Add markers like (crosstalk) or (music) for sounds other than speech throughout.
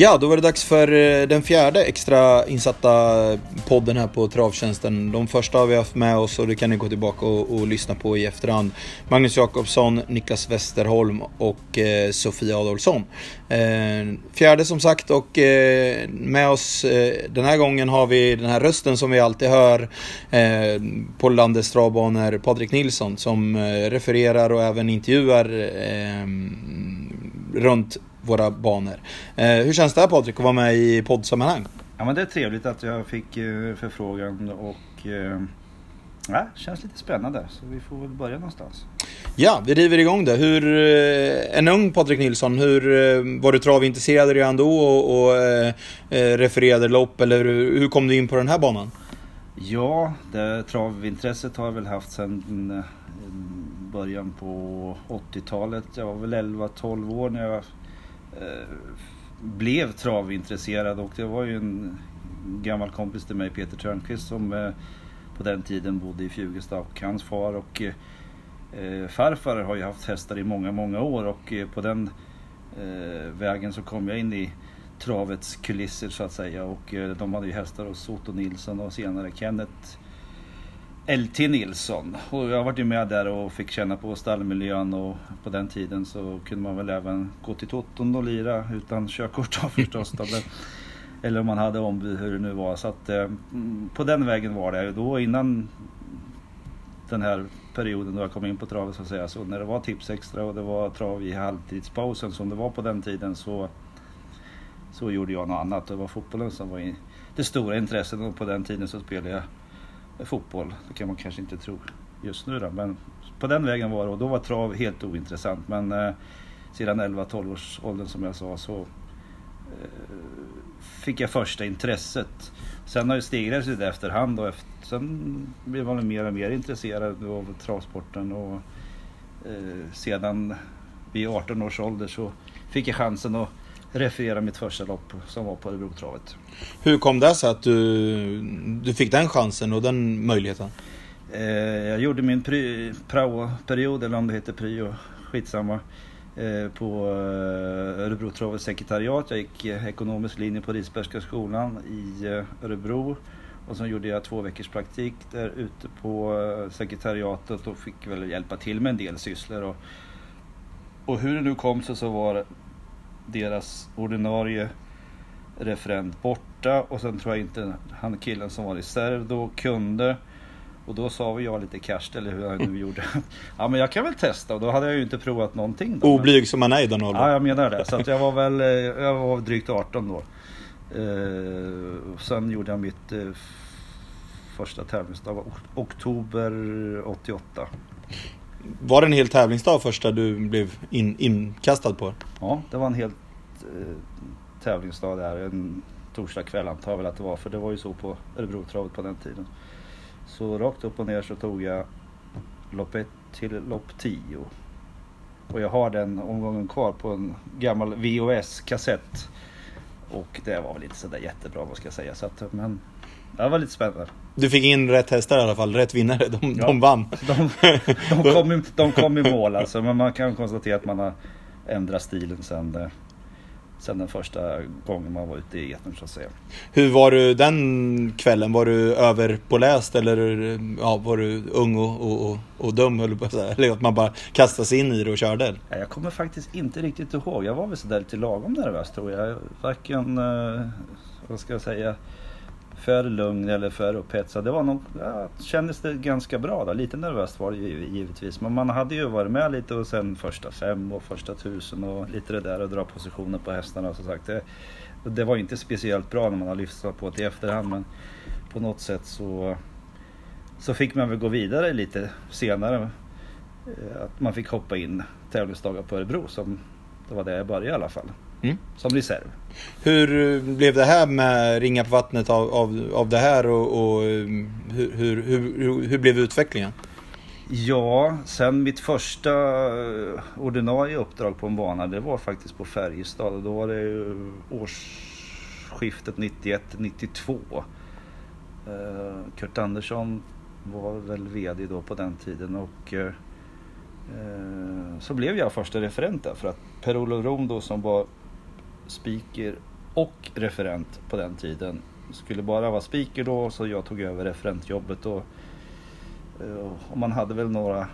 Ja, då var det dags för eh, den fjärde extra insatta podden här på Travtjänsten. De första har vi haft med oss och det kan ni gå tillbaka och, och lyssna på i efterhand. Magnus Jakobsson, Niklas Westerholm och eh, Sofia Adolfsson. Eh, fjärde som sagt och eh, med oss eh, den här gången har vi den här rösten som vi alltid hör eh, på landets travbanor, Patrik Nilsson som eh, refererar och även intervjuar eh, runt våra banor. Eh, hur känns det här Patrik att vara med i poddsammanhang? Ja men det är trevligt att jag fick eh, förfrågan och eh, ja, känns lite spännande så vi får väl börja någonstans. Ja, vi river igång det. Hur, en ung Patrik Nilsson, hur, var du travintresserad redan då och, och eh, refererade lopp eller hur kom du in på den här banan? Ja, det, travintresset har jag väl haft sedan början på 80-talet. Jag var väl 11-12 år när jag Eh, blev travintresserad. Och det var ju en gammal kompis till mig, Peter Törnqvist, som eh, på den tiden bodde i Fjugesta och hans far. Och eh, farfar har ju haft hästar i många, många år. Och på den vägen så kom jag in i travets kulisser så att säga. Och de hade ju hästar hos Otto Nilsson och senare Kenneth LT Nilsson. Och jag varit ju med där och fick känna på stallmiljön och på den tiden så kunde man väl även gå till Toton och lira utan körkort då (laughs) förstås. Då. Eller om man hade ombud, hur det nu var. Så att eh, mm, på den vägen var det. Då innan den här perioden då jag kom in på travet så att säga. Så när det var tips extra och det var trav i halvtidspausen som det var på den tiden så, så gjorde jag något annat. Det var fotbollen som var det stora intresset och på den tiden så spelade jag fotboll. Det kan man kanske inte tro just nu då. Men på den vägen var det och då var trav helt ointressant. Men eh, sedan 11-12 års åldern som jag sa så eh, fick jag första intresset. Sen har det stegrat sig efterhand och efter, sen blev man mer och mer intresserad av travsporten. Och, eh, sedan vid 18 års ålder så fick jag chansen att referera mitt första lopp som var på Örebrotravet. Hur kom det sig att du, du fick den chansen och den möjligheten? Eh, jag gjorde min prao-period, eller om det heter pryo, skitsamma, eh, på eh, Örebrotravets sekretariat. Jag gick ekonomisk linje på Risbergska skolan i Örebro. Och så gjorde jag två veckors praktik där ute på sekretariatet och fick väl hjälpa till med en del sysslor. Och, och hur det nu kom sig så var deras ordinarie referent borta och sen tror jag inte han killen som var reserv då kunde. Och då sa vi jag lite cash eller hur jag nu (laughs) gjorde. ja men jag kan väl testa och då hade jag ju inte provat någonting. Då, Oblyg som man är i den åldern. Ja jag menar det. Så att jag var väl, eh, jag var drygt 18 då. Eh, sen gjorde jag mitt eh, första tävlingsdag, oktober 88. Var det en hel tävlingsdag första du blev in, inkastad på? Ja, det var en hel eh, tävlingsdag där. En torsdag kväll antar jag väl att det var. För det var ju så på Örebrotravet på den tiden. Så rakt upp och ner så tog jag lopp 1 till lopp 10. Och jag har den omgången kvar på en gammal VHS-kassett. Och det var väl inte sådär jättebra vad ska jag säga. Så att, men det var lite spännande. Du fick in rätt hästar i alla fall, rätt vinnare. De, ja, de vann. (laughs) De, de, kom i, de kom i mål alltså, men man kan konstatera att man har ändrat stilen sen, eh, sen den första gången man var ute i etern så att säga. Hur var du den kvällen? Var du överpåläst eller ja, var du ung och, och, och, och dum höll på att säga? Eller att man bara kastade sig in i det och körde? Jag kommer faktiskt inte riktigt ihåg. Jag var väl sådär lite lagom nervös tror jag. Varken, eh, vad ska jag säga, för lugn eller för upphetsad. Det var nog, ja, kändes det ganska bra då. Lite nervöst var det ju givetvis. Men man hade ju varit med lite och sen första fem och första tusen och lite det där och dra positioner på hästarna som sagt. Det, det var inte speciellt bra när man har lyssnat på det i efterhand men på något sätt så, så fick man väl gå vidare lite senare. Eh, att man fick hoppa in tävlingsdagar på Örebro som det var där jag började i alla fall. Mm. Som reserv. Hur blev det här med ringa på vattnet av, av, av det här och, och hur, hur, hur, hur blev utvecklingen? Ja, sen mitt första ordinarie uppdrag på en bana det var faktiskt på Färjestad. Då var det årsskiftet 91-92. Eh, Kurt Andersson var väl VD då på den tiden och eh, så blev jag första referent där för att Per-Olof Rom då som var speaker och referent på den tiden. Skulle bara vara speaker då så jag tog över referentjobbet och, eh, och man hade väl några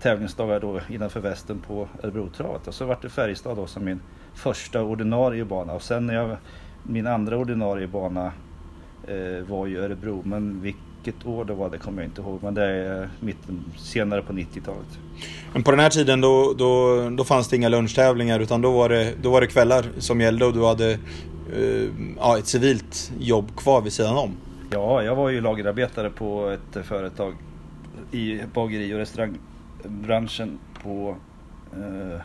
tävlingsdagar då innanför västen på Örebrotravet. Och så vart det Färjestad då som min första ordinarie bana och sen när jag, min andra ordinarie bana eh, var ju Örebro men vilket år det var det kommer jag inte ihåg men det är mitten, senare på 90-talet. Men på den här tiden då, då, då fanns det inga lunchtävlingar utan då var det, då var det kvällar som gällde och du hade eh, ja, ett civilt jobb kvar vid sidan om. Ja, jag var ju lagerarbetare på ett företag i bageri och restaurangbranschen på, eh,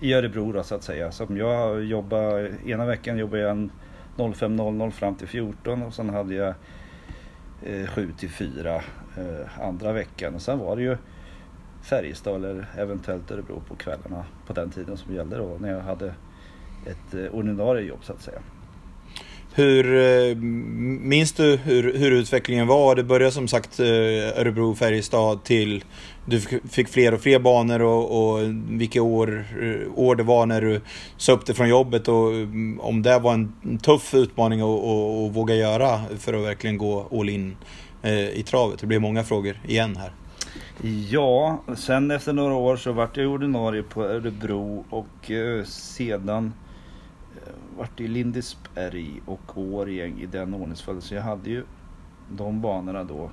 i Örebro då, så att säga. Som jag jobbade, ena veckan jobbade jag 05.00 fram till 14 och sen hade jag eh, Eh, 7 till 4 eh, andra veckan. Och sen var det ju Färjestad eller eventuellt Örebro på kvällarna på den tiden som gällde då när jag hade ett eh, ordinarie jobb så att säga. Hur, eh, minns du hur, hur utvecklingen var? Det började som sagt eh, Örebro, Färjestad till du fick fler och fler banor och, och vilka år, eh, år det var när du sa upp det från jobbet och mm, om det var en tuff utmaning att, att, att våga göra för att verkligen gå all in i travet. Det blir många frågor igen här. Ja, sen efter några år så vart jag ordinarie på Örebro och sedan eh, vart i Lindesberg och Årjäng i den ordningsföljden. Så jag hade ju de banorna då.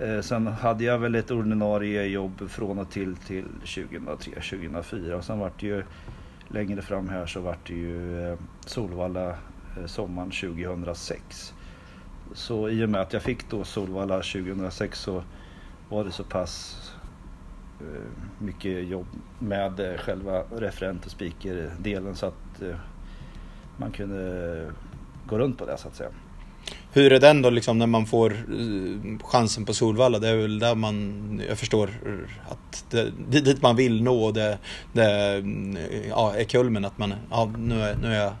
Eh, sen hade jag väl ett ordinarie jobb från och till till 2003-2004 och sen vart det ju längre fram här så vart det ju eh, Solvalla eh, sommaren 2006. Så i och med att jag fick då Solvalla 2006 så var det så pass eh, mycket jobb med eh, själva referent och speaker-delen så att eh, man kunde gå runt på det så att säga. Hur är den då liksom när man får chansen på Solvalla? Det är väl där man, jag förstår att det, dit man vill nå och det, det ja, är kulmen att man, ja nu är, nu är jag,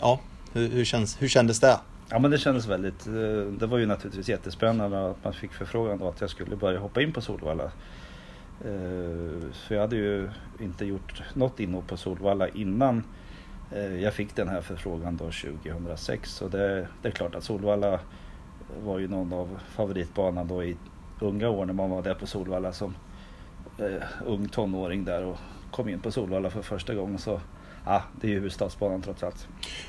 ja hur, hur, känns, hur kändes det? Ja men det kändes väldigt, eh, det var ju naturligtvis jättespännande att man fick förfrågan då att jag skulle börja hoppa in på Solvalla. Eh, för jag hade ju inte gjort något inhopp på Solvalla innan eh, jag fick den här förfrågan då 2006. Så det, det är klart att Solvalla var ju någon av favoritbanan då i unga år när man var där på Solvalla som ung tonåring där och kom in på Solvalla för första gången. Så ja, det är ju huvudstadsbanan trots allt.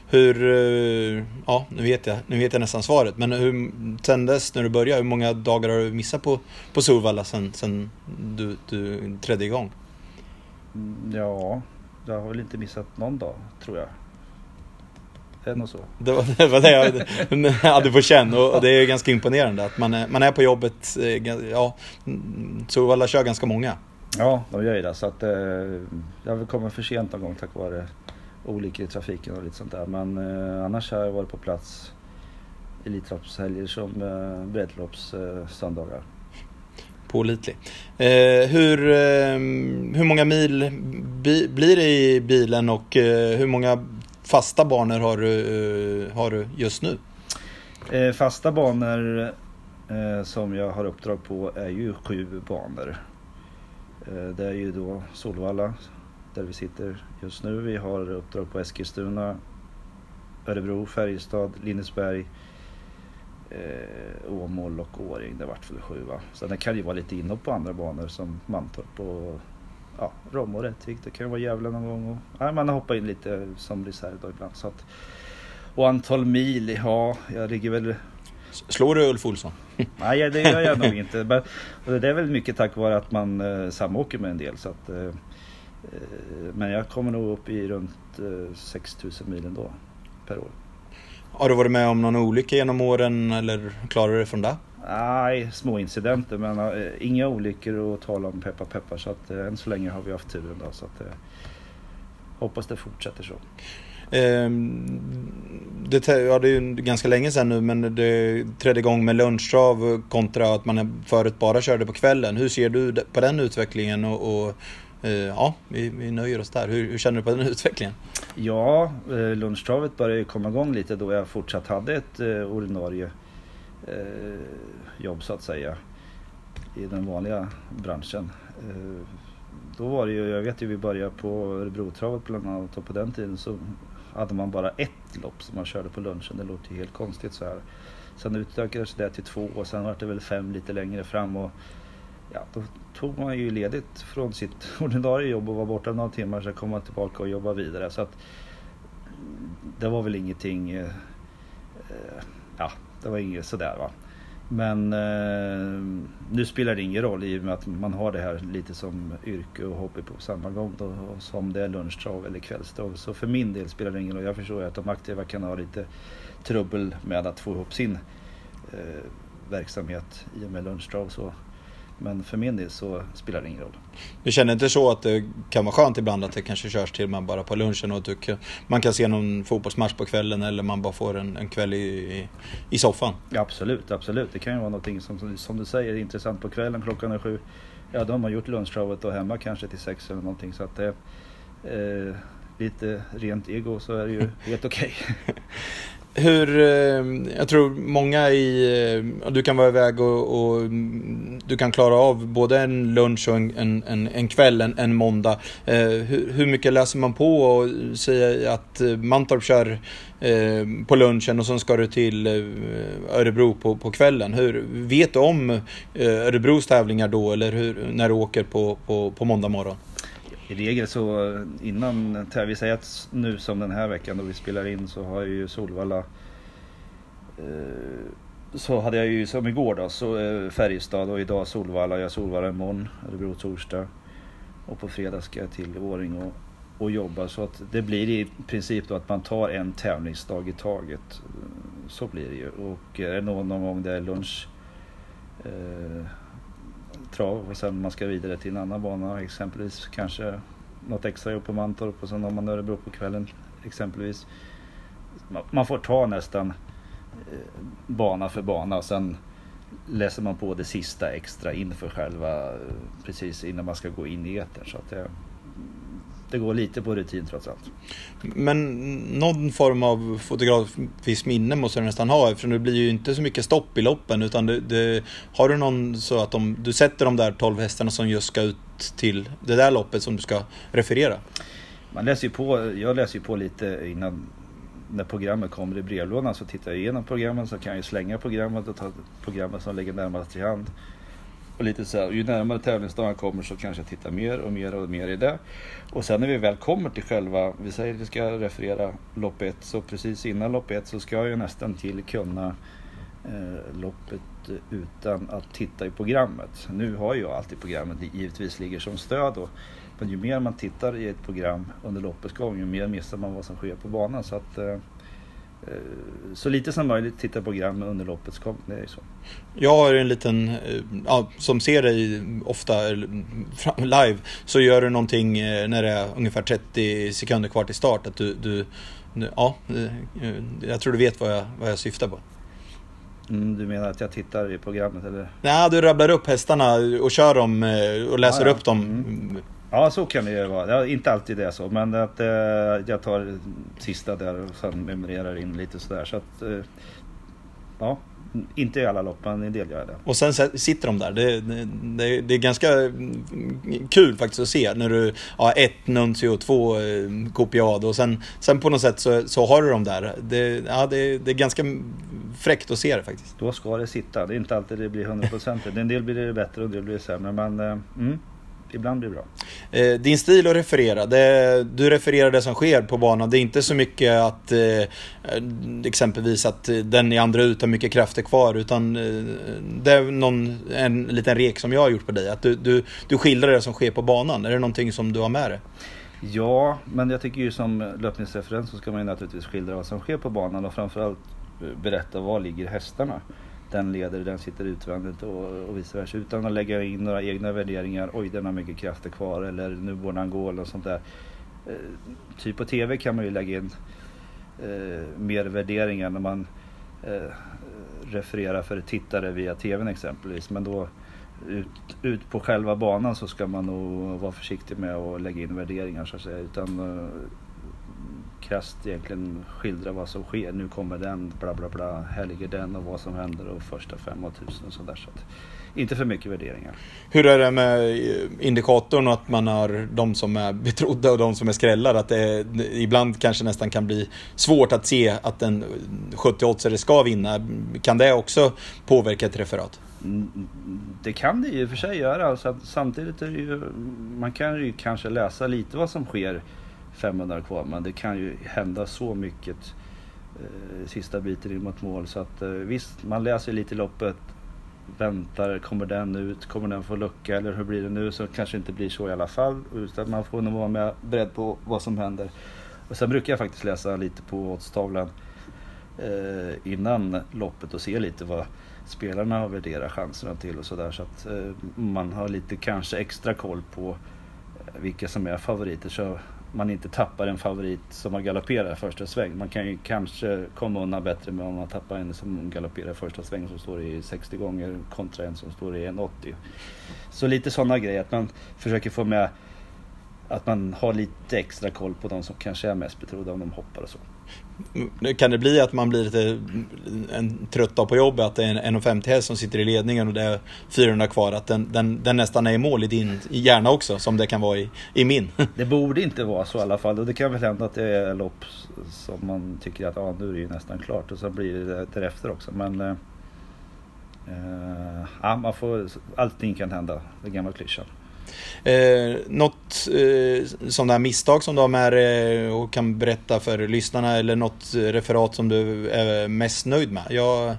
Hur, eh, ja nu vet jag, nu vet jag nästan svaret, men hur, sen dess när du började, hur många dagar har du missat på, på Solvalla sen, sen du, du trädde igång? Ja, jag har väl inte missat någon dag, tror jag. Det är nog så. Det var det, var det jag hade på känn och det är ganska imponerande att man är, man är på jobbet, eh, ja, Solvalla kör ganska många. Ja, de gör ju det. Så att, eh, jag komma för sent någon gång tack vare olyckor i trafiken och lite sånt där. Men eh, annars har jag varit på plats Elitloppshelger som eh, breddloppssöndagar. Eh, Pålitlig. Eh, hur, eh, hur många mil bi blir det i bilen och eh, hur många fasta banor har du, eh, har du just nu? Eh, fasta banor eh, som jag har uppdrag på är ju sju banor. Eh, det är ju då Solvalla där vi sitter just nu. Vi har uppdrag på Eskilstuna, Örebro, Färjestad, Lindesberg, eh, Åmål och Åring. Det vart väl sju va. Sen det kan ju vara lite inhopp på andra banor som Mantorp och ja, Rom och Rättvik. Det kan ju vara Gävle någon gång. Och, ja, man har hoppat in lite som reserv då ibland. Så att, och antal mil, ja, jag ligger väl Slår du Ulf Olsson? (laughs) Nej, det gör jag nog (laughs) inte. Men, och det är väl mycket tack vare att man eh, samåker med en del. Så att, eh, eh men jag kommer nog upp i runt eh, 6000 mil ändå per år. Har du varit med om någon olycka genom åren eller klarar du det från det? Nej, små incidenter men äh, inga olyckor att tala om peppar peppar så att äh, än så länge har vi haft turen då så att äh, hoppas det fortsätter så. Ehm, det, ja, det är ju ganska länge sedan nu men det trädde igång med lunchtrav kontra att man förut bara körde på kvällen. Hur ser du på den utvecklingen? Och, och ja, vi, vi nöjer oss där. Hur, hur, känner du på den (laughs) utvecklingen? Ja, eh, lunchtravet började komma igång lite då jag fortsatt hade ett eh, ordinarie eh, jobb så att säga i den vanliga branschen. Då var det ju, jag vet ju vi började på Örebrotravet bland annat och på den tiden så hade man bara ett lopp som man körde på lunchen. Det låter ju helt konstigt så här. Sen utökades det till två och sen var det väl fem lite längre fram. Och ja, då tog man ju ledigt från sitt (laughs) ordinarie jobb och var borta några timmar. Sen kom man tillbaka och jobbade vidare. Så att det var väl ingenting, eh, eh, ja det var inget sådär va. Men eh, nu spelar det ingen roll i och med att man har det här lite som yrke och hobby på samma gång då, som det är lunchtrav eller kvällstrav. Så för min del spelar det ingen roll. Jag förstår att de aktiva kan ha lite trubbel med att få ihop sin eh, verksamhet i och med lunchtrav. Så men för min del så spelar det ingen roll. Du känner inte så att det kan vara skönt ibland att det kanske körs till man bara på lunchen och att man kan se någon fotbollsmatch på kvällen eller man bara får en, en kväll i, i soffan? Ja, absolut, absolut. Det kan ju vara någonting som, som du säger intressant på kvällen klockan är sju. Ja, då har man gjort lunchtravet och hemma kanske till sex eller någonting. Så att det, eh, lite rent ego så är det ju (laughs) helt okej. Okay. (laughs) hur, eh, jag tror många i, eh, du kan vara iväg och, och, du kan klara av både en lunch och en, en, en kväll en, en måndag. Eh, hur, hur, mycket läser man på och säger att eh, Mantorp kör på lunchen och sen ska du till Örebro på, på kvällen. Hur, vet du om Örebros tävlingar då eller hur, när du åker på, på, på måndag morgon? I regel så innan, vi säger att nu som den här veckan då vi spelar in så har ju Solvalla eh, så hade jag ju som igår då, så eh, Färjestad och idag Solvalla. Jag har Solvalla imorgon, Örebro torsdag. Och på fredag ska jag till Åring och, och jobba. Så att det blir i princip då att man tar en tävlingsdag i taget. Så blir det ju. Och är det någon, någon gång det är lunch eh, trav och sen man ska vidare till en annan bana exempelvis kanske något extra jobb på Mantorp och sen har man Örebro på kvällen exempelvis. Man får ta nästan eh, bana för bana och sen läser man på det sista extra inför själva eh, precis innan man ska gå in i etern. Så att det, det går lite på rutin trots allt. Men någon form av fotografiskt minne måste du nästan ha eftersom det blir ju inte så mycket stopp i loppen utan det, det, har du någon så att de, du sätter de där 12 hästarna som just ska ut till det där loppet som du ska referera? Man läser ju på, jag läser ju på lite innan när programmet kommer i brevlådan så tittar jag igenom programmet så kan jag ju slänga programmet och ta programmet som ligger närmast till hand. Och lite så här, ju närmare tävlingsdagen kommer så kanske jag tittar mer och mer och mer i det. Och sen när vi väl kommer till själva, vi säger att vi ska referera lopp 1, så precis innan lopp 1 så ska jag ju nästan till kunna eh, loppet utan att titta i programmet. Nu har jag alltid programmet givetvis ligger som stöd då. Men ju mer man tittar i ett program under loppets gång, ju mer missar man vad som sker på banan. Så att eh, Eh, så lite som möjligt titta program under loppets gång. Det är så. Jag har en liten, eh, ja, som ser dig ofta live, så gör du någonting eh, när det är ungefär 30 sekunder kvar till start. Att du, du ja, jag tror du vet vad jag, vad jag syftar på. Mm, du menar att jag tittar i programmet eller? Nej, du rabblar upp hästarna och kör dem och läser ah, ja. upp dem. Mm. Ja, så kan det ju vara. Ja, inte alltid det så, men att eh, jag tar sista där och sen memorerar in lite sådär. Så att, eh, ja, inte i alla lopp, men en del gör jag det. Och sen sitter de där. Det, det, det är ganska kul faktiskt att se när du ja, ett Nuncio två eh, Copiado och sen, sen på något sätt så, så har du dem där. Det, ja, det, det är ganska fräckt att se det faktiskt. Då ska det sitta. Det är inte alltid det blir 100%. en del blir det bättre och en del blir det sämre. Men eh, mm ibland blir bra. Eh, din stil att referera, det, du refererar det som sker på banan. Det är inte så mycket att eh, exempelvis att den i andra ut har mycket krafter kvar utan eh, det är någon, en liten rek som jag har gjort på dig. Att du, du, du skildrar det som sker på banan. Är det någonting som du har med dig? Ja, men jag tycker ju som löpningsreferens så ska man ju naturligtvis skildra vad som sker på banan och framförallt berätta var ligger hästarna den leder, den sitter utvändigt och, och vice versa. Utan att lägga in några egna värderingar. Oj, den har mycket krafter kvar eller nu borde han gå eller sånt där. Eh, typ på TV kan man ju lägga in eh, mer värderingar när man eh, refererar för tittare via TVn exempelvis. Men då ut, ut på själva banan så ska man nog vara försiktig med att lägga in värderingar så att säga. Utan, eh, krasst egentligen skildra vad som sker. Nu kommer den, bla bla bla, här ligger den och vad som händer och första fem av tusen och sådär. Så inte för mycket värderingar. Hur är det med indikatorn och att man har de som är betrodda och de som är skrällar? Att det ibland kanske nästan kan bli svårt att se att en 70-oddsare ska vinna. Kan det också påverka ett referat? Mm, det kan det ju i och för sig göra. Alltså samtidigt är ju, man kan ju kanske läsa lite vad som sker 500 kvar men det kan ju hända så mycket eh, sista biten in mot mål så att eh, visst, man läser lite loppet väntar, kommer den ut, kommer den få lucka eller hur blir det nu? Så kanske inte blir så i alla fall. Utan man får nog vara med, beredd på vad som händer. Och sen brukar jag faktiskt läsa lite på oddstavlan eh, innan loppet och se lite vad spelarna har värderat chanserna till och sådär. Så att eh, man har lite kanske extra koll på eh, vilka som är favoriter. Så man inte tappar en favorit som har galopperat första sväng. Man kan ju kanske komma undan bättre med om man tappar en som galopperar första sväng som står i 60 gånger kontra en som står i 1,80. Så lite sådana grejer, att man försöker få med att man har lite extra koll på de som kanske är mest betrodda om de hoppar och så. Kan det bli att man blir lite en trött dag på jobbet, att det är en 1,50 häst som sitter i ledningen och det är 400 kvar, att den, den, den, nästan är i mål i din hjärna också, som det kan vara i, i min? (laughs) Det borde inte vara så i alla fall och det kan väl hända att det är lopp som man tycker att ah, nu är det ju nästan klart och så blir det därefter också. Men eh, eh, ja, man får, allting kan hända, den gamla klyschan. Eh, något eh, sådana misstag som du har med dig och kan berätta för lyssnarna eller något referat som du är mest nöjd med? Jag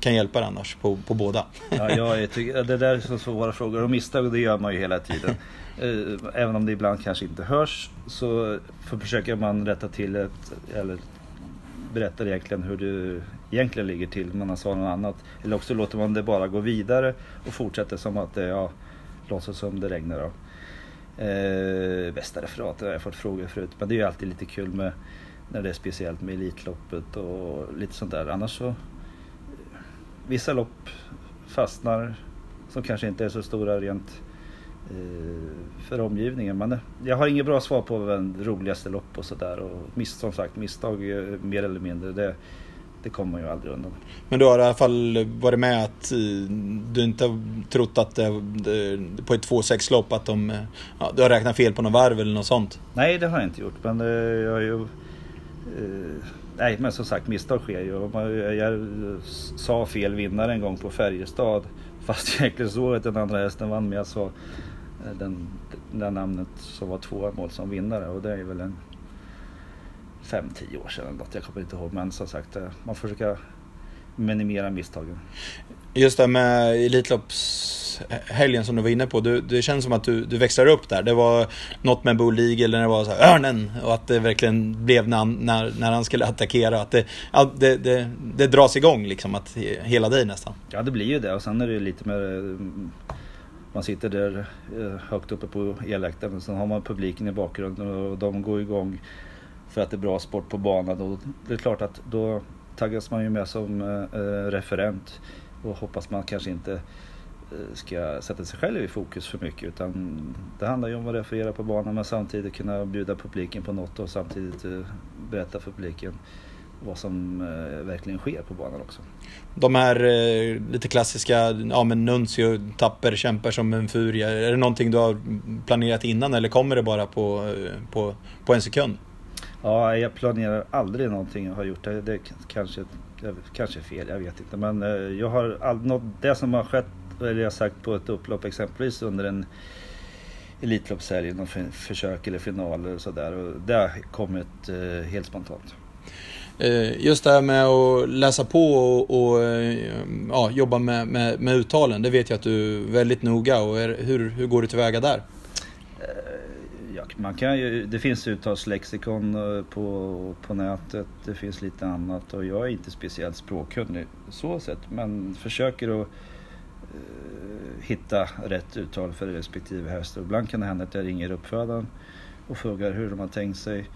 kan hjälpa dig annars på, på båda. Ja, jag tycker, det där är så svåra frågor och misstag det gör man ju hela tiden. (laughs) Eh, även om det ibland kanske inte hörs så försöker man rätta till ett, eller berättar egentligen hur du egentligen ligger till. Man har sagt något annat. Eller också låter man det bara gå vidare och fortsätter som att det, ja, låtsas som det regnar. Då. Eh, bästa referat har jag fått frågor förut. Men det är ju alltid lite kul med när det är speciellt med Elitloppet och lite sånt där. Annars så vissa lopp fastnar som kanske inte är så stora rent eh, för omgivningen. Men eh, jag har inget bra svar på vem roligaste lopp och sådär. Och miss, som sagt, misstag eh, mer eller mindre. Det, det kommer man ju aldrig undan. Men du har i alla fall varit med att eh, du inte har trott att det, på ett 2-6 lopp att de, ja, du har räknat fel på något varv eller något sånt? Nej, det har jag inte gjort. Men eh, jag har ju... Eh, nej, men som sagt misstag sker ju. Jag, sa fel vinnare en gång på Färjestad. (laughs) Fast jag egentligen såg att den andra hästen vann. Men jag sa den, den namnet som var två mål som vinnare. Och det är väl en 5-10 år sedan. Något. Jag kommer inte ihåg men som sagt eh, man får försöka minimera misstagen. Just det med Elitloppshelgen som du var inne på. Du, det känns som att du, du växlar upp där. Det var något med Bull Eagle när det var så här, Örnen och att det verkligen blev när när, när han skulle attackera. Att det, det, det, det dras igång liksom, att hela dig nästan. Ja det blir ju det och sen är det lite mer man sitter där eh, högt uppe på elläktaren och sen har man publiken i bakgrunden och de går igång för att det är bra sport på banan. Och det är klart att då taggas man ju med som eh, eh, referent och hoppas man kanske inte eh, ska sätta sig själv i fokus för mycket utan det handlar ju om att referera på banan men samtidigt kunna bjuda publiken på något och samtidigt eh, berätta för publiken vad som eh, verkligen sker på banan också. De här eh, lite klassiska, ja men Nuncio tapper, kämpar som en furie. Är det någonting du har planerat innan eller kommer det bara på, eh, på, på en sekund? Ja, jag planerar aldrig någonting jag har gjort. Det, det kanske, kanske är fel, jag vet inte. Men eh, jag har all, något, det som har skett, eller jag sagt på ett upplopp exempelvis under en Elitloppshelg, någon försök eller final eller sådär. det har kommit eh, helt spontant. Eh, just det här med att läsa på och, och eh, ja, jobba med, med, med uttalen, det vet jag att du är väldigt noga. Och är, hur, hur går du tillväga där? Man kan ju, det finns uttalslexikon eh, på, på nätet, det finns lite annat. Och jag är inte speciellt språkkunnig så sett men försöker att eh, hitta rätt uttal för respektive häst. Och ibland kan det hända att jag ringer uppfödaren och frågar hur de har tänkt sig.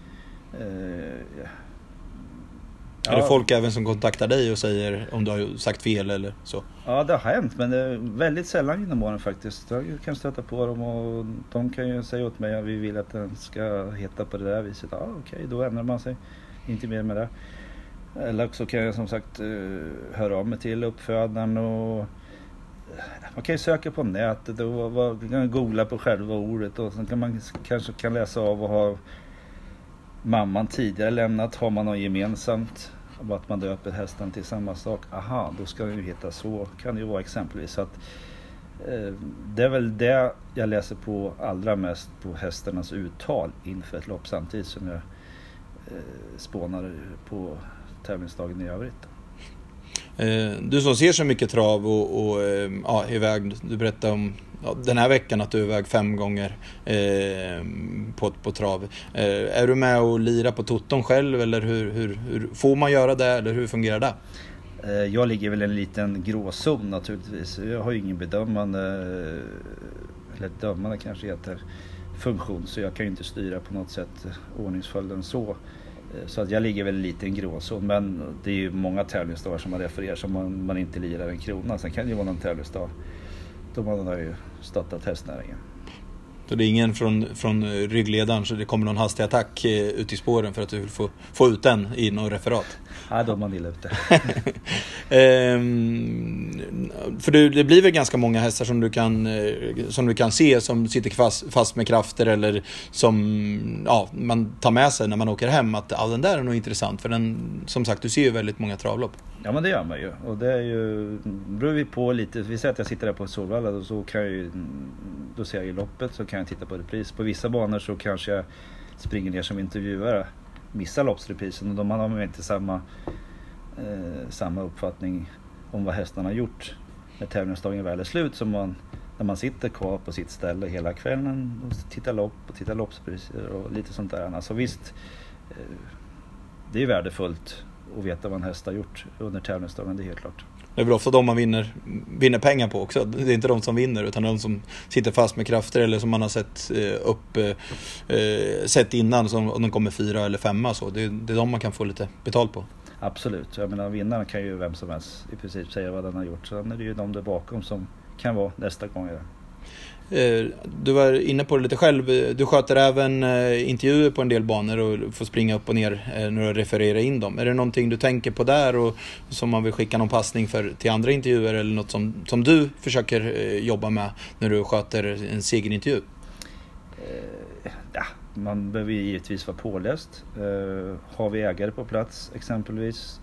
Eh, Ja. Är det folk även som kontaktar dig och säger om du har sagt fel eller så? Ja, det har hänt men det är väldigt sällan genom åren faktiskt. Jag kan stöta på dem och de kan ju säga åt mig att vi vill att den ska heta på det där viset. Ja, okej, okay, då ändrar man sig. Inte mer med det. Eller så kan jag som sagt eh, höra av mig till uppfödaren och man kan ju söka på nätet och googla på själva ordet och sen kan man kanske kan läsa av och ha mamman tidigare lämnat. Har man något gemensamt och att man döper hästen till samma sak. Aha, då ska den ju heta så. Kan det ju vara exempelvis. Så att, eh, det är väl det jag läser på allra mest på hästarnas uttal inför ett lopp samtidigt som jag eh, spånar på tävlingsdagen i övrigt. Eh, du som ser så mycket trav och, och eh, ja, iväg, du berättade om ja, den här veckan att du är iväg fem gånger eh, på, på trav. Eh, är du med och lirar på toton själv eller hur, hur, hur, får man göra det eller hur fungerar det? Eh, jag ligger väl i en liten gråzon naturligtvis. Jag har ju ingen bedömande, eller dömande kanske heter, funktion så jag kan ju inte styra på något sätt ordningsföljden så. Eh, så att jag ligger väl lite i en gråzon men det är ju många tävlingsdagar som man refererar som man, man inte lirar en krona. Sen kan det ju vara någon tävlingsdag då man har ju stöttat hästnäringen. Så det är ingen från, från ryggledaren så det kommer någon hastig attack eh, ut i spåren för att du vill få, få ut den i något referat? Ja, då är man illa ute. (laughs) ehm, för det, det, blir väl ganska många hästar som du kan, eh, som du kan se som sitter fast, fast med krafter eller som ja, man tar med sig när man åker hem att ja, den där är nog intressant för den, som sagt du ser ju väldigt många travlopp. Ja men det gör man ju och det är ju, beror vi på lite, vi säger att jag sitter där på Solvalla och så kan jag ju, då ser jag ju loppet så kan jag titta på repris. På vissa banor så kanske jag springer ner som intervjuare, missar loppsreprisen och då har man inte samma, eh, samma uppfattning om vad hästarna har gjort när tävlingsdagen väl är slut som man när man sitter kvar på sitt ställe hela kvällen och tittar lopp och tittar loppspriser och lite sånt där. Alltså visst, eh, det är värdefullt att veta vad en häst har gjort under tävlingsdagen, det är helt klart. Det är väl ofta de man vinner, vinner pengar på också. Det är inte de som vinner utan de som sitter fast med krafter eller som man har sett eh, upp eh, eh, sett innan som om de kommer fyra eller femma så. Det, det är de man kan få lite betalt på. Absolut, jag menar vinnaren kan ju vem som helst i princip säga vad den har gjort. Sen är det ju de där bakom som kan vara nästa gång. Eh, du var inne på det lite själv. Du sköter även eh, intervjuer på en del banor och får springa upp och ner eh, när du refererar in dem. Är det någonting du tänker på där och som man vill skicka någon passning för, till andra intervjuer eller något som, som du försöker jobba med när du sköter en segerintervju? Ja, man behöver givetvis vara påläst. Har vi ägare på plats exempelvis,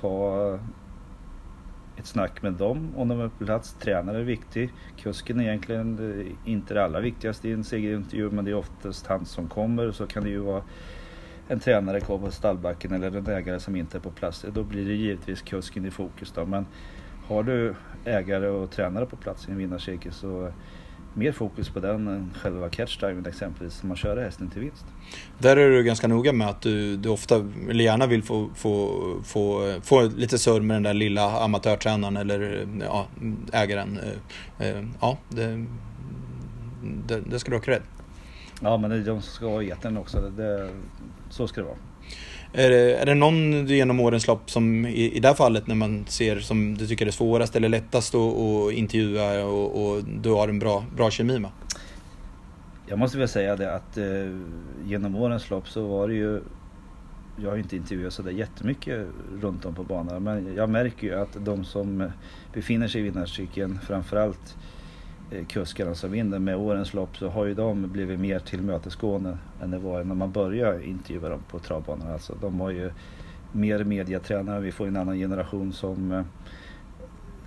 ta ett snack med dem om de är på plats. Tränare är viktig. Kusken är egentligen eh, inte det allra viktigaste i en segerintervju men det är oftast han som kommer. Så kan det ju vara en tränare kvar på stallbacken eller en ägare som inte är på plats. Då blir det givetvis kusken i fokus då. Men har du ägare och tränare på plats i en vinnarcirkel så mer fokus på den än själva catchdiven exempelvis, som man kör hästen till vinst. Där är du ganska noga med att du, du ofta, eller gärna vill få, få, få, få lite surr med den där lilla amatörtränaren eller ja, ägaren. Eh, eh, ja, det, det, det ska du ha cred. Ja, men det är de som ska ha etern också. Det, så ska det vara. Är det, är det någon genom årens lopp som i, i det här fallet när man ser som du tycker är svårast eller lättast att, att intervjua och, och, du har en bra, bra kemi med? Jag måste väl säga det att eh, genom årens lopp så var det ju jag har inte intervjuat sådär jättemycket runt om på banan men jag märker ju att de som befinner sig i vinnarcykeln framförallt Eh, Eh, kuskarna som vinner med årens lopp så har ju de blivit mer tillmötesgående än det var när man började intervjua dem på travbanan. Alltså, de har ju mer mediatränare, vi får en annan generation som, eh,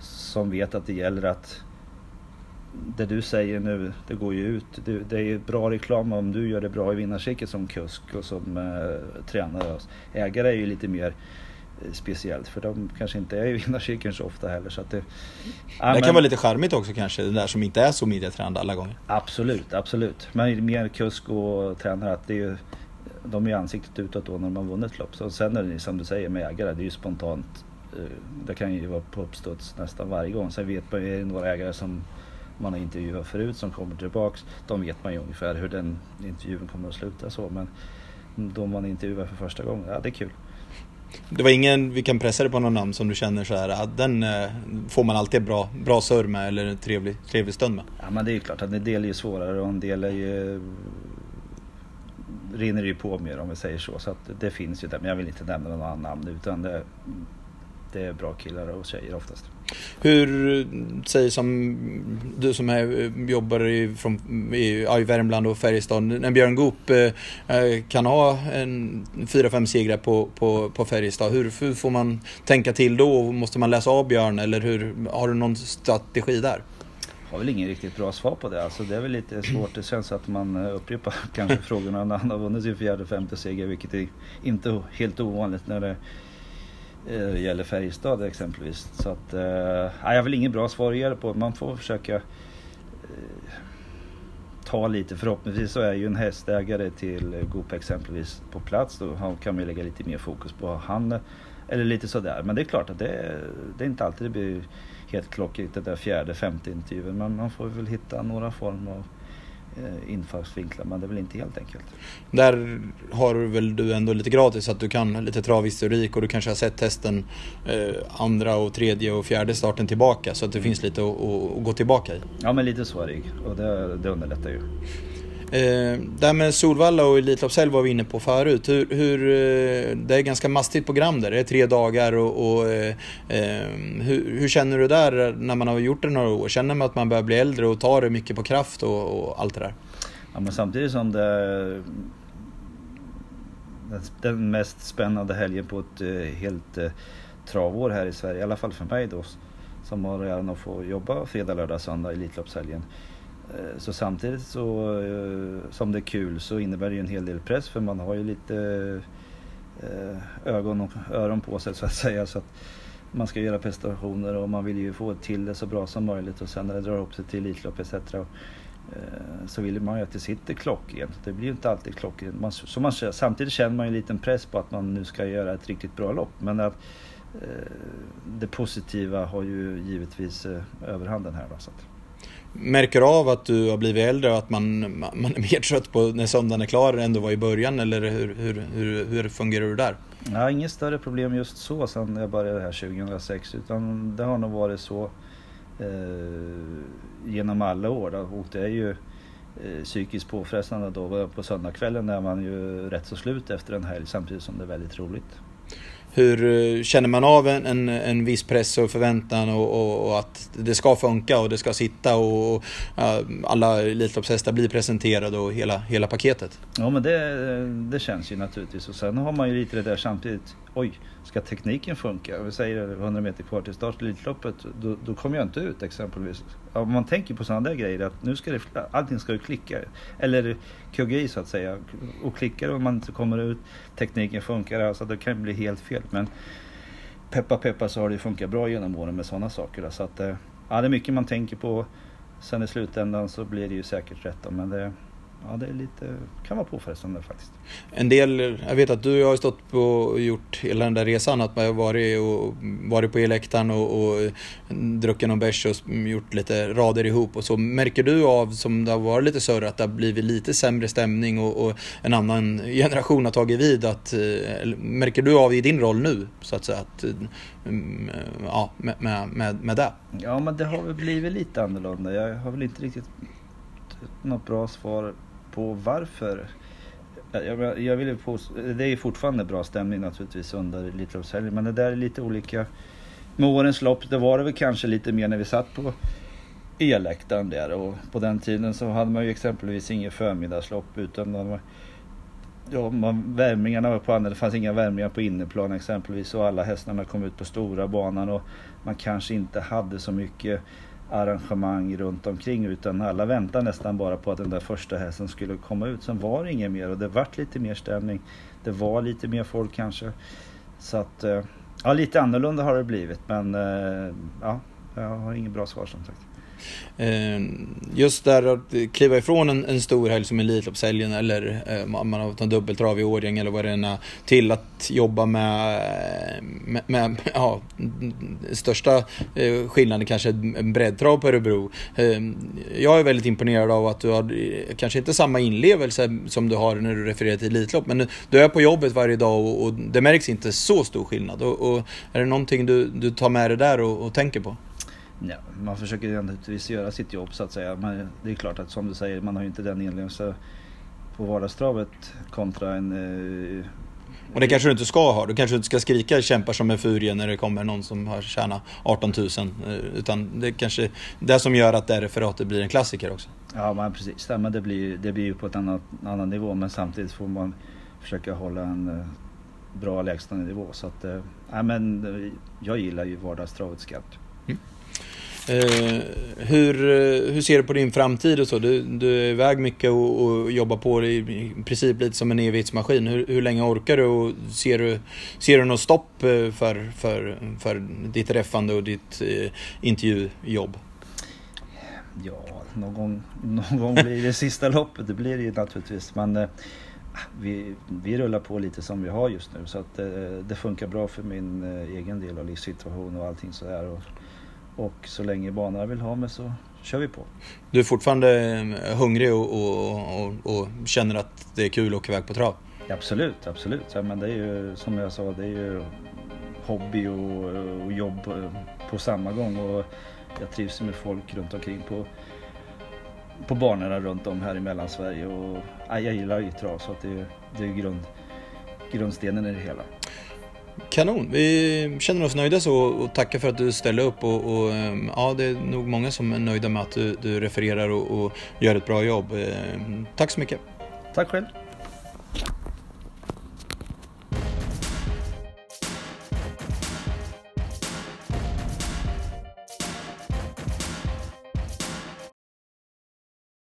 som vet att det gäller att det du säger nu, det går ju ut. Det, är ju bra reklam om du gör det bra i vinnarcirkeln som kusk och som eh, tränare. Alltså, ägare är ju lite mer speciellt för de kanske inte är i vinnarcirkeln så ofta heller. Så att det, ja, det kan men, vara lite charmigt också kanske, det där som inte är så mediatränade alla gånger. Absolut, absolut. Men mer kusk och tränare, att det är, de är ansiktet utåt då när de har vunnit lopp. Så sen är det som du säger med ägare, det är ju spontant. Eh, det kan ju vara på uppstuds nästan varje gång. Sen vet man ju, är det några ägare som man har intervjuat förut som kommer tillbaks. De vet man ju ungefär hur den intervjun kommer att sluta så. Men då man intervjuar för första gången, ja det är kul. Det var ingen, vi kan pressa dig på någon namn som du känner så här, att den eh, får man alltid bra, bra surr med eller en trevlig, trevlig stund med? Ja men det är ju klart att en del är ju svårare och en del är ju rinner ju på mer om vi säger så. Så att det finns ju där. Men jag vill inte nämna någon annan namn utan det, det är bra killar och tjejer oftast. Hur, säg som du som är, jobbar i, från, i, i Värmland och Färjestad, när Björn Goop eh, kan ha en 4-5 segrar på, på, på Färjestad, hur, hur får man tänka till då? Måste man läsa av Björn eller hur, har du någon strategi där? har väl ingen riktigt bra svar på det. Alltså det är väl lite svårt. Det känns att man eh, upprepar (laughs) kanske frågorna när han har vunnit sin fjärde, femte seger, vilket är inte helt ovanligt när det eh, gäller Färjestad exempelvis. Så att, eh, jag har väl inget bra svar att ge på. Man får försöka eh, ta lite. Förhoppningsvis så är ju en hästägare till Goop exempelvis på plats. Då kan man lägga lite mer fokus på han. Eller lite sådär. Men det är klart att det, det är inte alltid det blir helt klockigt det där fjärde, femte intervjun. Men man får väl hitta några former av eh, infallsvinklar men det är väl inte helt enkelt. Där har väl du ändå lite gratis att du kan lite travhistorik och du kanske har sett testen eh, andra och tredje och fjärde starten tillbaka så att det finns lite att, att gå tillbaka i. Ja men lite så är det och det, det underlättar ju. Eh, det här med Solvalla och Elitloppshelg var vi inne på förut. Hur, hur, eh, det är ett ganska mastigt program där, det är tre dagar och, och eh, eh, hur, hur, känner du där när man har gjort det några år? Känner man att man börjar bli äldre och tar det mycket på kraft och, och allt det där? Ja men samtidigt som det är den mest spännande helgen på ett eh, helt travår här i Sverige, i alla fall för mig då som har äran att få jobba fredag, lördag, söndag i Elitloppshelgen. Eh, så samtidigt så, eh, som det är kul så innebär det ju en hel del press för man har ju lite eh, ögon och öron på sig så att säga. Så att man ska göra prestationer och man vill ju få till det så bra som möjligt och sen när det drar ihop sig till Elitlopp etc. Så vill man ju att det sitter klockrent. Det blir ju inte alltid klockrent. Man, så man, samtidigt känner man ju en liten press på att man nu ska göra ett riktigt bra lopp. Men att, det positiva har ju givetvis överhanden här. Då, så att märker av att du har blivit äldre och att man, man är mer trött på när söndagen är klar än du var i början eller hur, hur, hur, hur fungerar du där? Jag har inget större problem just så sen jag började här 2006 utan det har nog varit så eh, genom alla år. Då. Och det är ju eh, psykiskt påfrestande då på söndagskvällen när man ju rätt så slut efter en helg samtidigt som det är väldigt roligt. Hur eh, känner man av en, en, en viss press och förväntan och, och, och, att det ska funka och det ska sitta och, och alla Elitloppshästar blir presenterade och hela, hela paketet? Ja men det, det känns ju naturligtvis och sen har man ju lite det där samtidigt. Oj, ska tekniken funka? Vi säger 100 meter kvar till start i Elitloppet, då, då kommer jag inte ut exempelvis. Om man tänker på sådana där grejer, att nu ska det, allting ska ju klicka. Eller kugga i så att säga. Och klickar och man inte kommer ut, tekniken funkar, alltså det kan bli helt fel. Men peppa peppa så har det funkat bra genom åren med sådana saker. Så att, eh, ja, det är mycket man tänker på. Sen i slutändan så blir det ju säkert rätt. Men det, ja, det är lite, kan vara påfrestande faktiskt. En del, jag vet att du har stått på och gjort hela den där resan, att man har varit, och, varit på eläktaren och, och druckit någon bärs och gjort lite rader ihop och så. Märker du av, som det har varit lite större, att det har blivit lite sämre stämning och, och en annan generation har tagit vid? Att, eh, märker du av i din roll nu, så att säga, att, mm, ja, med, med, med det? Ja, men det har väl blivit lite annorlunda. Jag har väl inte riktigt något bra svar på varför. Jag, jag vill påstå, det är fortfarande bra stämning naturligtvis under Elitloppshelgen men det där är lite olika. Med årens lopp, det var det väl kanske lite mer när vi satt på elläktaren där och på den tiden så hade man ju exempelvis inget förmiddagslopp utan man ja, man, värmningarna var på andra, det fanns inga värmningar på inneplan exempelvis och alla hästarna kom ut på stora banan och man kanske inte hade så mycket arrangemang runt omkring utan alla väntade nästan bara på att den där första hästen skulle komma ut. Sen var det inget mer och det vart lite mer stämning. Det var lite mer folk kanske. Så att, eh, ja lite annorlunda har det blivit men eh, ja, jag har inget bra svar som sagt. Ehm, just där att kliva ifrån en, en stor helg som Elitloppshelgen eller eh, man har tagit dubbeltrav i Årjäng eller vad det är till att jobba med, eh, med, med (laughs) ja, största eh, skillnaden kanske en breddtrav på Örebro. Ehm, jag är väldigt imponerad av att du har kanske inte samma inlevelse som du har när du refererar till Elitlopp men du är på jobbet varje dag och, och det märks inte så stor skillnad. Och, och är det någonting du, du tar med dig där och, och tänker på? Ja, man försöker naturligtvis göra sitt jobb så att säga. Men det är klart att som du säger, man har ju inte den inlevelse på vardagstravet kontra en... Eh, och det kanske du inte ska ha. Du kanske inte ska skrika kämpar som en furie när det kommer någon som har tjänat 18 000. Eh, utan det är kanske det som gör att det referatet blir en klassiker också. Ja, men precis. men det blir, det blir ju på ett annat, annan nivå. Men samtidigt får man försöka hålla en eh, bra lägstanivå. Så att, äh, men, jag gillar ju vardagstravet skarpt. Eh, hur, eh, hur ser du på din framtid och så? Du, du är iväg mycket och, och jobbar på det i princip lite som en evighetsmaskin. Hur, hur länge orkar du och ser du, ser du något stopp eh, för, för, för ditt räffande och ditt eh, intervjujobb? Ja, någon gång, någon gång blir det sista loppet, det blir det ju naturligtvis. Men eh, vi, vi rullar på lite som vi har just nu så att eh, det funkar bra för min eh, egen del av livssituation och allting sådär. Och, och så länge banorna vill ha mig så kör vi på. Du är fortfarande eh, hungrig och, och, och, och känner att det är kul att åka iväg på trav? Absolut, absolut. Ja, men det är ju som jag sa, det är ju hobby och, jobb på samma gång. Och jag trivs med folk runt omkring på, på banorna runt om här i Mellansverige. Och, ja, jag gillar ju trav så att det, det är grund, grundstenen i det hela. Kanon, vi känner oss nöjda så och tackar för att du ställde upp och, och ehm, ja, det är nog många som är nöjda med att du, du refererar och, och gör ett bra jobb. Ehm, tack så mycket. Tack själv.